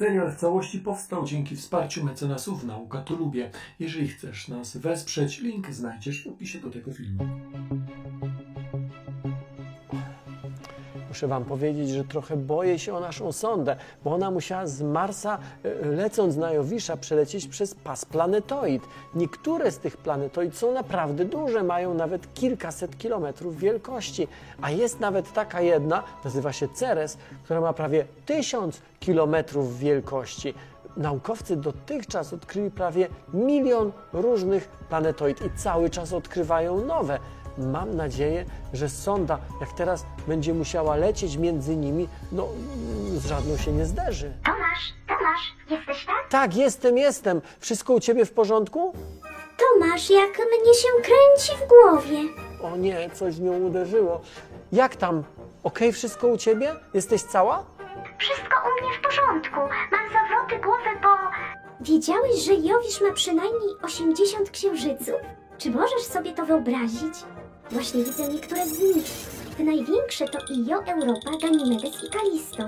Serial w całości powstał dzięki wsparciu mecenasów Nauka to Lubię. Jeżeli chcesz nas wesprzeć, link znajdziesz w opisie do tego filmu. Muszę Wam powiedzieć, że trochę boję się o naszą sondę, bo ona musiała z Marsa, e, lecąc na Jowisza, przelecieć przez pas planetoid. Niektóre z tych planetoid są naprawdę duże, mają nawet kilkaset kilometrów wielkości, a jest nawet taka jedna, nazywa się Ceres, która ma prawie tysiąc kilometrów wielkości. Naukowcy dotychczas odkryli prawie milion różnych planetoid i cały czas odkrywają nowe. Mam nadzieję, że sonda, jak teraz będzie musiała lecieć między nimi, no z żadną się nie zderzy. Tomasz, Tomasz, jesteś tam? Tak, jestem, jestem. Wszystko u ciebie w porządku? Tomasz, jak mnie się kręci w głowie. O nie, coś w nią uderzyło. Jak tam? Okej, wszystko u ciebie? Jesteś cała? Wszystko u mnie w porządku. Mam zawroty głowy, bo... Wiedziałeś, że Jowisz ma przynajmniej 80 księżyców? Czy możesz sobie to wyobrazić? Właśnie widzę niektóre z nich. Te największe to Io, Europa, Ganymedes i Kalisto.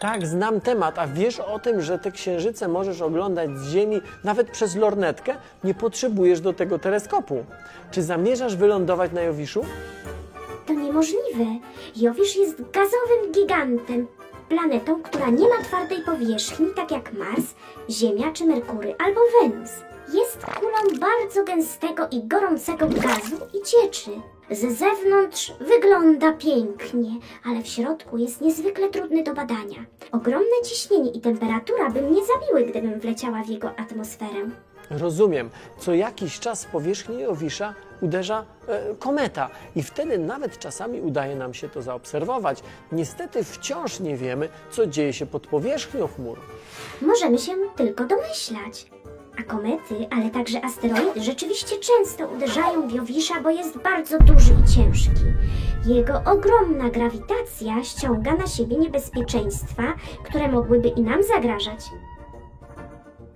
Tak, znam temat, a wiesz o tym, że te księżyce możesz oglądać z Ziemi nawet przez lornetkę? Nie potrzebujesz do tego teleskopu. Czy zamierzasz wylądować na Jowiszu? To niemożliwe. Jowisz jest gazowym gigantem. Planetą, która nie ma twardej powierzchni, tak jak Mars, Ziemia czy Merkury albo Wenus. Jest kulą bardzo gęstego i gorącego gazu i cieczy. Ze zewnątrz wygląda pięknie, ale w środku jest niezwykle trudny do badania. Ogromne ciśnienie i temperatura by mnie zabiły, gdybym wleciała w jego atmosferę. Rozumiem. Co jakiś czas w powierzchnię Jowisza uderza e, kometa i wtedy nawet czasami udaje nam się to zaobserwować. Niestety wciąż nie wiemy, co dzieje się pod powierzchnią chmur. Możemy się tylko domyślać. A komety, ale także asteroidy rzeczywiście często uderzają w Jowisza, bo jest bardzo duży i ciężki. Jego ogromna grawitacja ściąga na siebie niebezpieczeństwa, które mogłyby i nam zagrażać.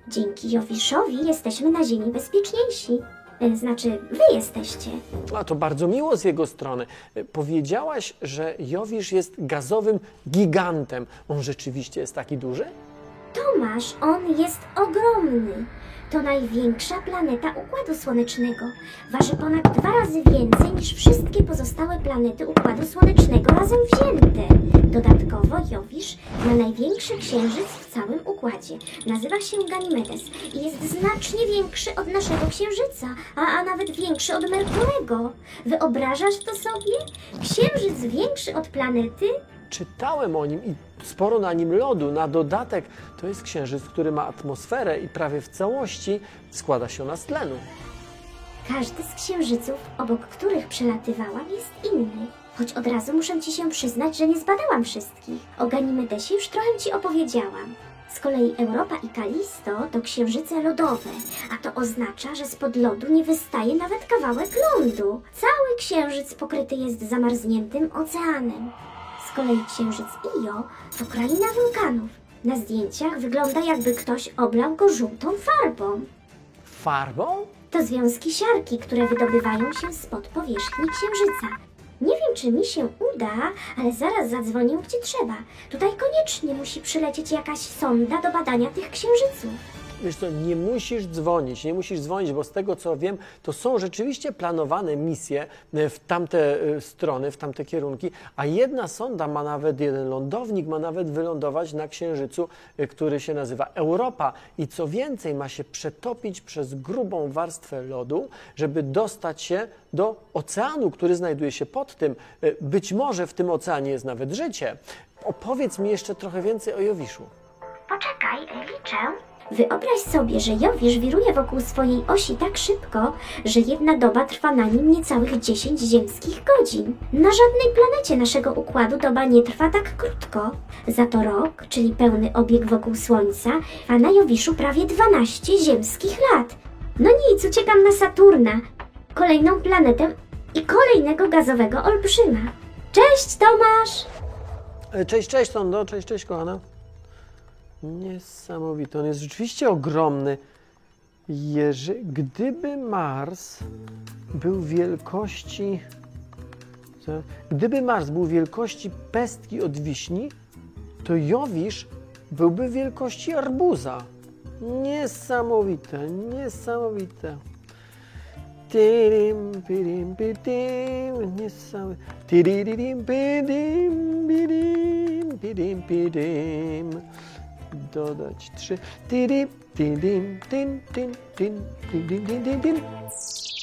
Dzięki Jowiszowi jesteśmy na Ziemi bezpieczniejsi. E, Znaczy, wy jesteście. A to bardzo miło z jego strony. E, Powiedziałaś, że Jowisz jest gazowym gigantem. On rzeczywiście jest taki duży? Tomasz, on jest ogromny. To największa planeta Układu Słonecznego. Waży ponad dwa razy więcej niż wszystkie pozostałe planety Układu Słonecznego razem wzięte. Dodatkowo Jowisz ma największy księżyc w całym układzie. Nazywa się Ganymedes i jest znacznie większy od naszego księżyca, a, a nawet większy od Merkurego. Wyobrażasz to sobie? Księżyc większy od planety? Czytałem o nim i sporo na nim lodu. Na dodatek to jest księżyc, który ma atmosferę i prawie w całości składa się ona z tlenu. Każdy z księżyców, obok których przelatywałam, jest inny. Choć od razu muszę ci się przyznać, że nie zbadałam wszystkich. O Ganimedesie już trochę ci opowiedziałam. Z kolei Europa i Kalisto to księżyce lodowe, a to oznacza, że spod lodu nie wystaje nawet kawałek lądu. Cały księżyc pokryty jest zamarzniętym oceanem. Kolei księżyc Io to kraina wulkanów. Na zdjęciach wygląda jakby ktoś oblał go żółtą farbą. Farbą? To związki siarki, które wydobywają się spod powierzchni księżyca. Nie wiem, czy mi się uda, ale zaraz zadzwonię gdzie trzeba. Tutaj koniecznie musi przylecieć jakaś sonda do badania tych księżyców. Wiesz co, nie musisz dzwonić, nie musisz dzwonić, bo z tego co wiem, to są rzeczywiście planowane misje e, w tamte e, strony, w tamte kierunki, a jedna sonda ma nawet, jeden lądownik ma nawet wylądować na Księżycu, e, który się nazywa Europa i co więcej ma się przetopić przez grubą warstwę lodu, żeby dostać się do oceanu, który znajduje się pod tym. Być może w tym oceanie jest nawet życie. Opowiedz mi jeszcze trochę więcej o Jowiszu. Poczekaj, liczę. Wyobraź sobie, że Jowisz wiruje wokół swojej osi tak szybko, że jedna doba trwa na nim niecałych 10 ziemskich godzin. Na żadnej planecie naszego układu doba nie trwa tak krótko. Za to rok, czyli pełny obieg wokół Słońca, a na Jowiszu prawie 12 ziemskich lat. No nic, uciekam na Saturna, kolejną planetę i kolejnego gazowego olbrzyma. Cześć, Tomasz! E, Cześć, cześć, Tondo, cześć, cześć, kochana. Niesamowity, on jest rzeczywiście ogromny. Jerzy, gdyby Mars był wielkości. Gdyby Mars był wielkości pestki od wiśni, to Jowisz byłby wielkości arbuza. Niesamowite, niesamowite. Tirim, pirim, pidim, niesamowite. Tiririm, pidim, pidim, pidim, pidim dodać trzy. Tydy, tydy, tyn, tyn, tyn, tyn, tyn, tyn, tyn.